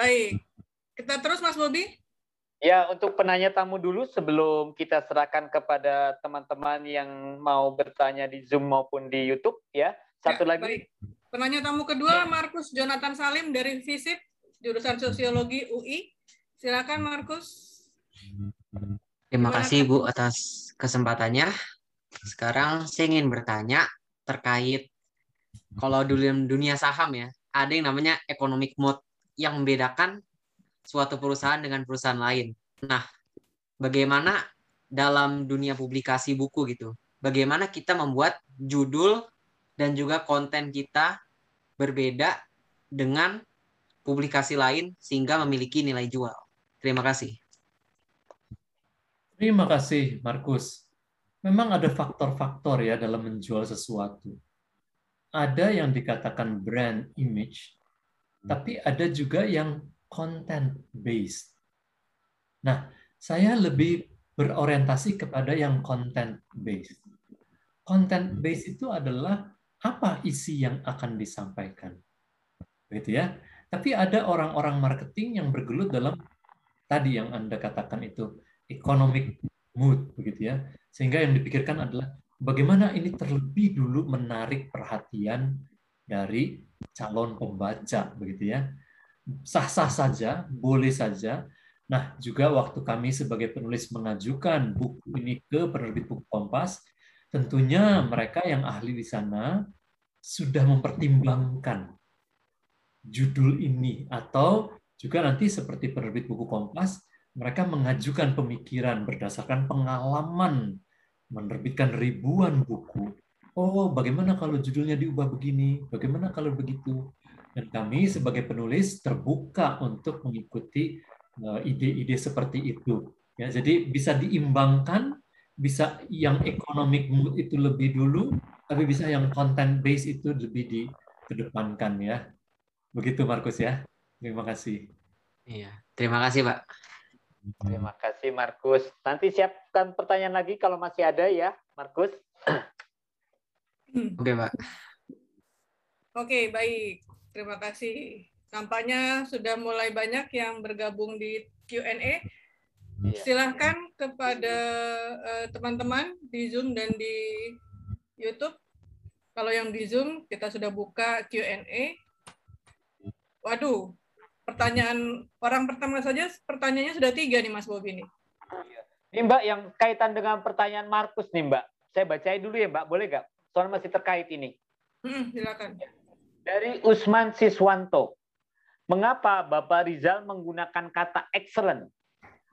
Baik. Kita terus Mas Bobi. Ya, untuk penanya tamu dulu sebelum kita serahkan kepada teman-teman yang mau bertanya di Zoom maupun di YouTube ya. Satu ya, lagi. Baik. Penanya tamu kedua Markus Jonathan Salim dari FISIP jurusan Sosiologi UI. Silakan Markus. Terima kasih Bu atas kesempatannya. Sekarang saya ingin bertanya terkait kalau dulu dunia saham ya, ada yang namanya economic mode yang membedakan suatu perusahaan dengan perusahaan lain. Nah, bagaimana dalam dunia publikasi buku gitu? Bagaimana kita membuat judul dan juga konten kita berbeda dengan publikasi lain sehingga memiliki nilai jual. Terima kasih. Terima kasih, Markus. Memang ada faktor-faktor ya dalam menjual sesuatu. Ada yang dikatakan brand image, tapi ada juga yang content based. Nah, saya lebih berorientasi kepada yang content based. Content based itu adalah apa isi yang akan disampaikan. Begitu ya. Tapi ada orang-orang marketing yang bergelut dalam tadi yang Anda katakan itu economic mood begitu ya. Sehingga yang dipikirkan adalah bagaimana ini terlebih dulu menarik perhatian dari calon pembaca begitu ya. Sah-sah saja, boleh saja. Nah, juga waktu kami sebagai penulis mengajukan buku ini ke penerbit buku Kompas, tentunya mereka yang ahli di sana sudah mempertimbangkan judul ini atau juga nanti seperti penerbit buku Kompas mereka mengajukan pemikiran berdasarkan pengalaman menerbitkan ribuan buku. Oh, bagaimana kalau judulnya diubah begini? Bagaimana kalau begitu? Dan kami sebagai penulis terbuka untuk mengikuti eh, ide-ide seperti itu. Ya, jadi bisa diimbangkan, bisa yang economic mood itu lebih dulu, tapi bisa yang content base itu lebih dikedepankan ya. Begitu Markus ya. Terima kasih. Iya, terima kasih Pak. Terima kasih Markus. Nanti siapkan pertanyaan lagi kalau masih ada ya, Markus. Oke, Pak. Oke, baik. Terima kasih. Kampanye sudah mulai banyak yang bergabung di Q&A. Iya. Silahkan kepada eh, teman-teman uh, di Zoom dan di YouTube. Kalau yang di Zoom, kita sudah buka Q&A. Waduh, pertanyaan orang pertama saja pertanyaannya sudah tiga nih Mas Bobi nih. Ini Mbak yang kaitan dengan pertanyaan Markus nih Mbak. Saya bacain dulu ya Mbak, boleh nggak? Soalnya masih terkait ini. Hmm, silakan. Dari Usman Siswanto. Mengapa Bapak Rizal menggunakan kata excellent?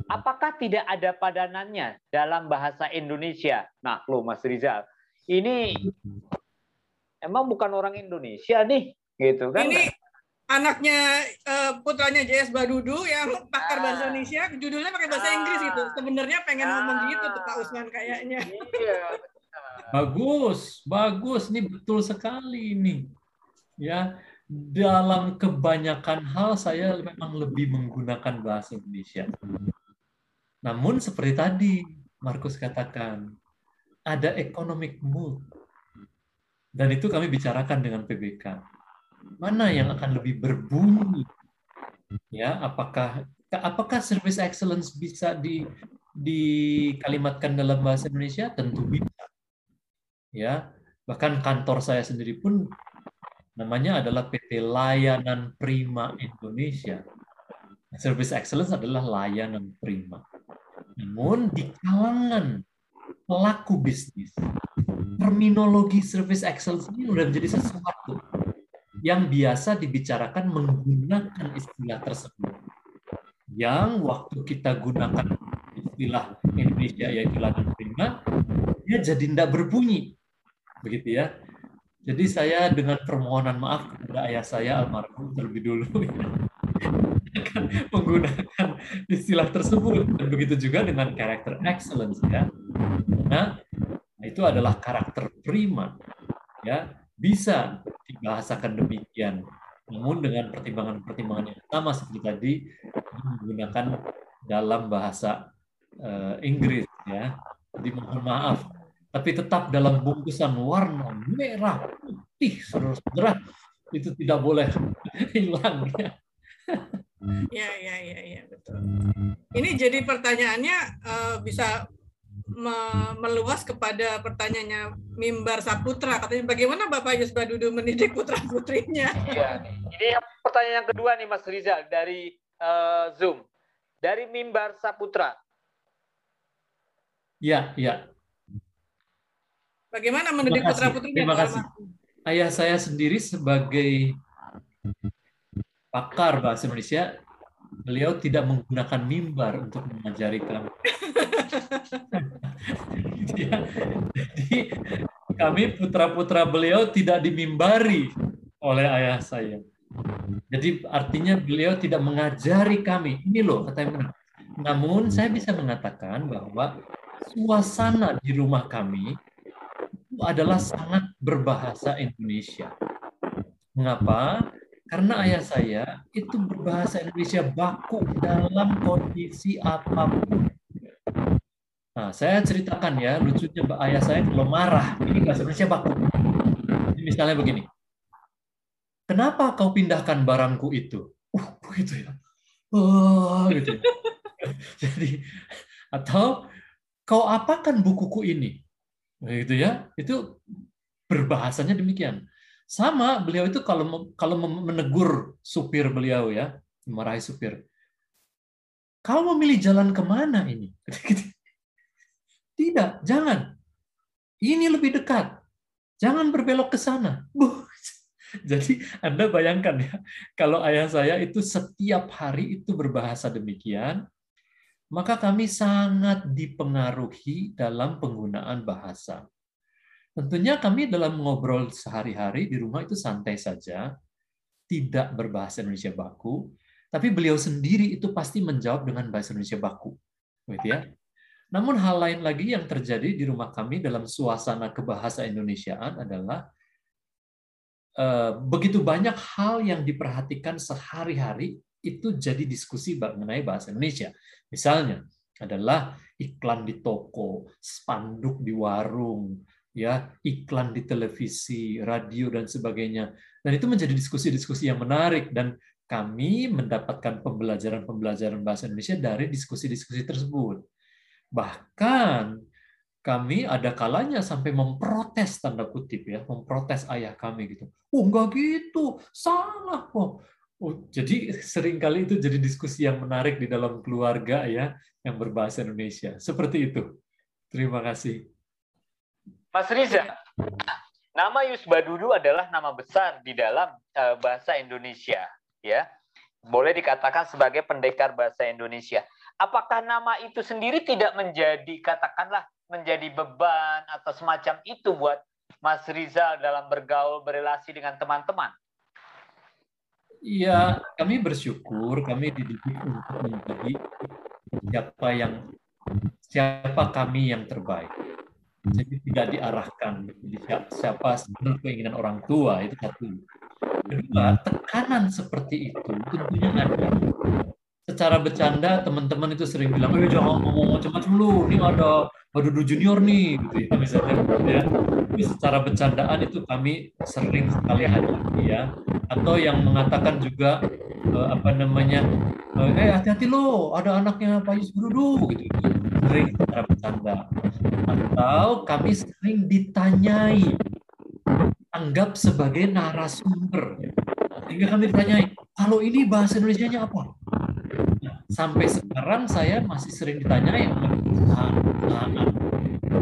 Apakah tidak ada padanannya dalam bahasa Indonesia? Nah, lo Mas Rizal, ini emang bukan orang Indonesia nih, gitu kan? Ini anaknya uh, putranya JS Badudu yang pakar bahasa ah. Indonesia judulnya pakai bahasa Inggris itu ah. sebenarnya pengen ngomong gitu tuh Pak Usman kayaknya iya bagus bagus. Ini betul sekali ini. Ya dalam kebanyakan hal saya memang lebih menggunakan bahasa Indonesia. Namun seperti tadi Markus katakan ada economic mood. Dan itu kami bicarakan dengan PBK mana yang akan lebih berbunyi? Ya apakah apakah service excellence bisa di dikalimatkan dalam bahasa Indonesia? Tentu bisa ya bahkan kantor saya sendiri pun namanya adalah PT Layanan Prima Indonesia service excellence adalah layanan prima namun di kalangan pelaku bisnis terminologi service excellence ini sudah menjadi sesuatu yang biasa dibicarakan menggunakan istilah tersebut. Yang waktu kita gunakan istilah Indonesia yaitu ladan prima, dia jadi tidak berbunyi. Begitu ya. Jadi saya dengan permohonan maaf kepada ayah saya almarhum terlebih dulu akan menggunakan istilah tersebut dan begitu juga dengan karakter excellence ya. Nah, itu adalah karakter prima ya bisa dibahasakan demikian. Namun dengan pertimbangan-pertimbangan yang sama seperti tadi menggunakan dalam bahasa uh, Inggris ya. Jadi mohon maaf, tapi tetap dalam bungkusan warna merah putih saudara-saudara itu tidak boleh hilang ya. Ya, ya, ya, ya, betul. Ini jadi pertanyaannya uh, bisa me meluas kepada pertanyaannya Mimbar Saputra. Katanya bagaimana Bapak Yus Badudu mendidik putra putrinya? Iya. Ini pertanyaan yang kedua nih Mas Rizal dari uh, Zoom. Dari Mimbar Saputra. Ya, ya. Bagaimana mendidik putra putrinya? Terima kasih. Ayah saya sendiri sebagai pakar bahasa Indonesia, beliau tidak menggunakan mimbar untuk mengajari kami. Jadi kami putra-putra beliau tidak dimimbari oleh ayah saya. Jadi artinya beliau tidak mengajari kami. Ini loh kata yang benar. Namun saya bisa mengatakan bahwa suasana di rumah kami itu adalah sangat berbahasa Indonesia. Mengapa? Karena ayah saya itu berbahasa Indonesia baku dalam kondisi apa pun. Nah, saya ceritakan ya, lucunya ayah saya kalau marah, ini bahasa Indonesia baku. Jadi misalnya begini, kenapa kau pindahkan barangku itu? Uh, begitu ya. Oh, gitu. Jadi, atau kau apakan bukuku ini? Begitu ya. Itu berbahasanya demikian. Sama beliau itu kalau kalau menegur supir beliau ya, memarahi supir. Kau memilih jalan ke mana ini? Tidak, jangan. Ini lebih dekat. Jangan berbelok ke sana. Jadi Anda bayangkan ya, kalau ayah saya itu setiap hari itu berbahasa demikian, maka kami sangat dipengaruhi dalam penggunaan bahasa. Tentunya kami dalam ngobrol sehari-hari di rumah itu santai saja, tidak berbahasa Indonesia baku, tapi beliau sendiri itu pasti menjawab dengan bahasa Indonesia baku. Gitu ya. Namun hal lain lagi yang terjadi di rumah kami dalam suasana kebahasa Indonesiaan adalah eh, begitu banyak hal yang diperhatikan sehari-hari itu jadi diskusi mengenai bahasa Indonesia. Misalnya adalah iklan di toko, spanduk di warung, ya iklan di televisi, radio dan sebagainya. Dan itu menjadi diskusi-diskusi yang menarik dan kami mendapatkan pembelajaran-pembelajaran bahasa Indonesia dari diskusi-diskusi tersebut. Bahkan kami ada kalanya sampai memprotes tanda kutip ya, memprotes ayah kami gitu. Oh enggak gitu, salah kok. Oh, jadi sering kali itu jadi diskusi yang menarik di dalam keluarga ya yang berbahasa Indonesia. Seperti itu. Terima kasih. Mas Riza, nama Yus Badudu adalah nama besar di dalam eh, bahasa Indonesia, ya. Boleh dikatakan sebagai pendekar bahasa Indonesia apakah nama itu sendiri tidak menjadi katakanlah menjadi beban atau semacam itu buat Mas Rizal dalam bergaul berrelasi dengan teman-teman? Iya, kami bersyukur kami dididik untuk menjadi siapa yang siapa kami yang terbaik. Jadi tidak diarahkan jadi siapa, siapa sebenarnya keinginan orang tua itu satu. Kedua, tekanan seperti itu tentunya ada secara bercanda teman-teman itu sering bilang, eh jangan ngomong macam-macam lu, ini ada Badudu Junior nih, gitu ya misalnya, gitu ya. Tapi secara bercandaan itu kami sering sekali hadapi ya, atau yang mengatakan juga eh, apa namanya, eh hati-hati lo, ada anaknya Pak Yus Badudu, gitu, sering secara bercanda. Atau kami sering ditanyai, anggap sebagai narasumber, sehingga kami ditanyai, kalau ini bahasa Indonesia-nya apa? Sampai sekarang saya masih sering ditanya yang nah, nah,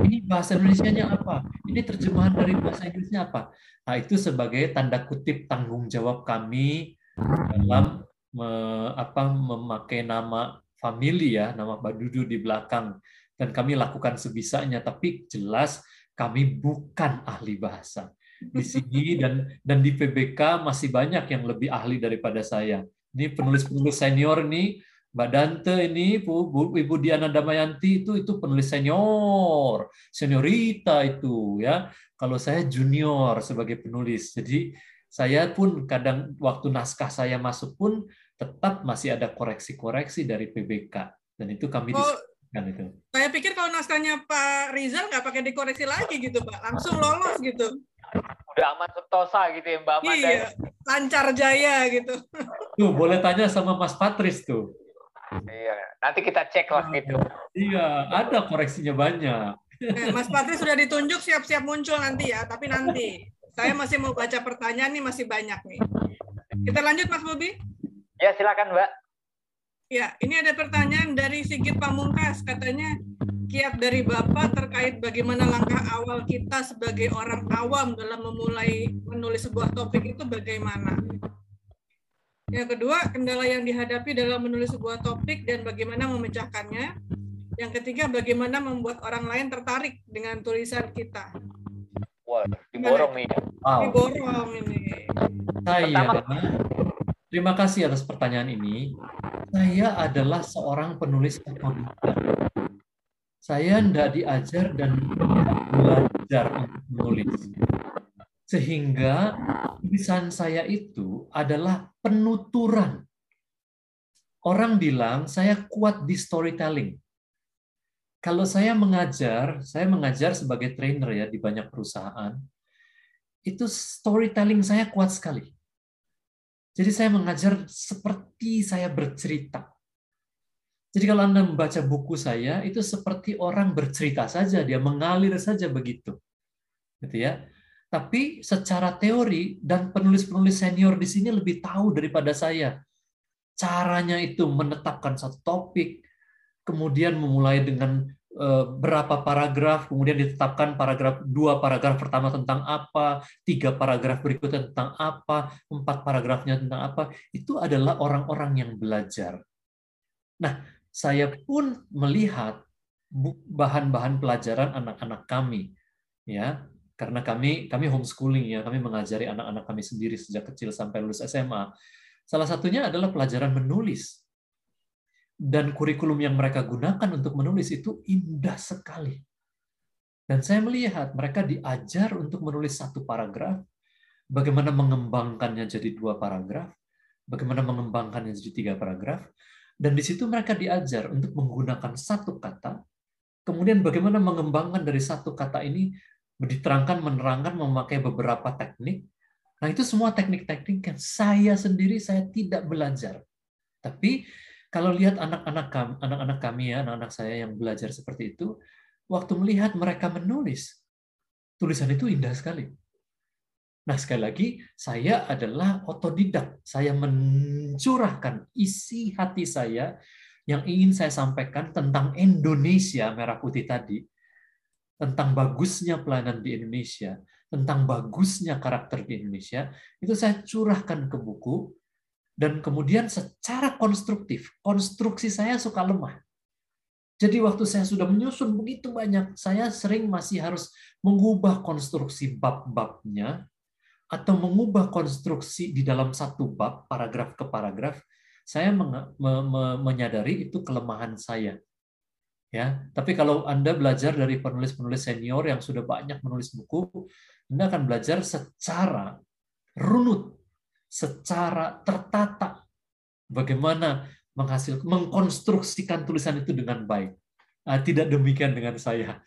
ini bahasa Indonesia-nya apa? Ini terjemahan dari bahasa Inggrisnya apa? Nah, itu sebagai tanda kutip tanggung jawab kami dalam me, apa memakai nama family ya, nama Badudu di belakang dan kami lakukan sebisanya tapi jelas kami bukan ahli bahasa. Di sini dan dan di PBK masih banyak yang lebih ahli daripada saya. Ini penulis-penulis senior nih Mbak Dante ini, Bu, Bu, Ibu Diana Damayanti itu itu penulis senior, seniorita itu ya. Kalau saya junior sebagai penulis. Jadi saya pun kadang waktu naskah saya masuk pun tetap masih ada koreksi-koreksi dari PBK dan itu kami oh, diskusikan itu. Saya pikir kalau naskahnya Pak Rizal nggak pakai dikoreksi lagi gitu Pak, langsung lolos gitu. udah aman sentosa gitu ya Mbak Amanda. Iya, lancar jaya gitu. Tuh, boleh tanya sama Mas Patris tuh. Iya, nanti kita cek lah gitu. Iya, ada koreksinya banyak. Mas Patris sudah ditunjuk siap-siap muncul nanti ya, tapi nanti. Saya masih mau baca pertanyaan nih masih banyak nih. Kita lanjut Mas Bobi. Ya, silakan Mbak. Ya, ini ada pertanyaan dari Sigit Pamungkas. Katanya, kiat dari Bapak terkait bagaimana langkah awal kita sebagai orang awam dalam memulai menulis sebuah topik itu bagaimana? Yang kedua, kendala yang dihadapi dalam menulis sebuah topik dan bagaimana memecahkannya. Yang ketiga, bagaimana membuat orang lain tertarik dengan tulisan kita. Wah, diborong nih. Wow. Diborong ini. Saya, Pertama. terima kasih atas pertanyaan ini. Saya adalah seorang penulis otodidak. Saya tidak diajar dan belajar untuk menulis. Sehingga tulisan saya itu adalah penuturan. Orang bilang saya kuat di storytelling. Kalau saya mengajar, saya mengajar sebagai trainer ya di banyak perusahaan, itu storytelling saya kuat sekali. Jadi saya mengajar seperti saya bercerita. Jadi kalau Anda membaca buku saya, itu seperti orang bercerita saja, dia mengalir saja begitu. Gitu ya. Tapi secara teori dan penulis-penulis senior di sini lebih tahu daripada saya. Caranya itu menetapkan satu topik, kemudian memulai dengan eh, berapa paragraf, kemudian ditetapkan paragraf dua paragraf pertama tentang apa, tiga paragraf berikutnya tentang apa, empat paragrafnya tentang apa. Itu adalah orang-orang yang belajar. Nah, saya pun melihat bahan-bahan pelajaran anak-anak kami, ya, karena kami kami homeschooling ya, kami mengajari anak-anak kami sendiri sejak kecil sampai lulus SMA. Salah satunya adalah pelajaran menulis. Dan kurikulum yang mereka gunakan untuk menulis itu indah sekali. Dan saya melihat mereka diajar untuk menulis satu paragraf, bagaimana mengembangkannya jadi dua paragraf, bagaimana mengembangkannya jadi tiga paragraf, dan di situ mereka diajar untuk menggunakan satu kata, kemudian bagaimana mengembangkan dari satu kata ini diterangkan, menerangkan, memakai beberapa teknik. Nah itu semua teknik-teknik yang saya sendiri saya tidak belajar. Tapi kalau lihat anak-anak kami, anak-anak kami ya, anak-anak saya yang belajar seperti itu, waktu melihat mereka menulis, tulisan itu indah sekali. Nah, sekali lagi, saya adalah otodidak. Saya mencurahkan isi hati saya yang ingin saya sampaikan tentang Indonesia merah putih tadi, tentang bagusnya pelayanan di Indonesia, tentang bagusnya karakter di Indonesia, itu saya curahkan ke buku, dan kemudian secara konstruktif, konstruksi saya suka lemah. Jadi waktu saya sudah menyusun begitu banyak, saya sering masih harus mengubah konstruksi bab-babnya, atau mengubah konstruksi di dalam satu bab, paragraf ke paragraf, saya menyadari itu kelemahan saya. Ya, tapi kalau Anda belajar dari penulis-penulis senior yang sudah banyak menulis buku, Anda akan belajar secara runut, secara tertata bagaimana menghasil mengkonstruksikan tulisan itu dengan baik. Ah, tidak demikian dengan saya.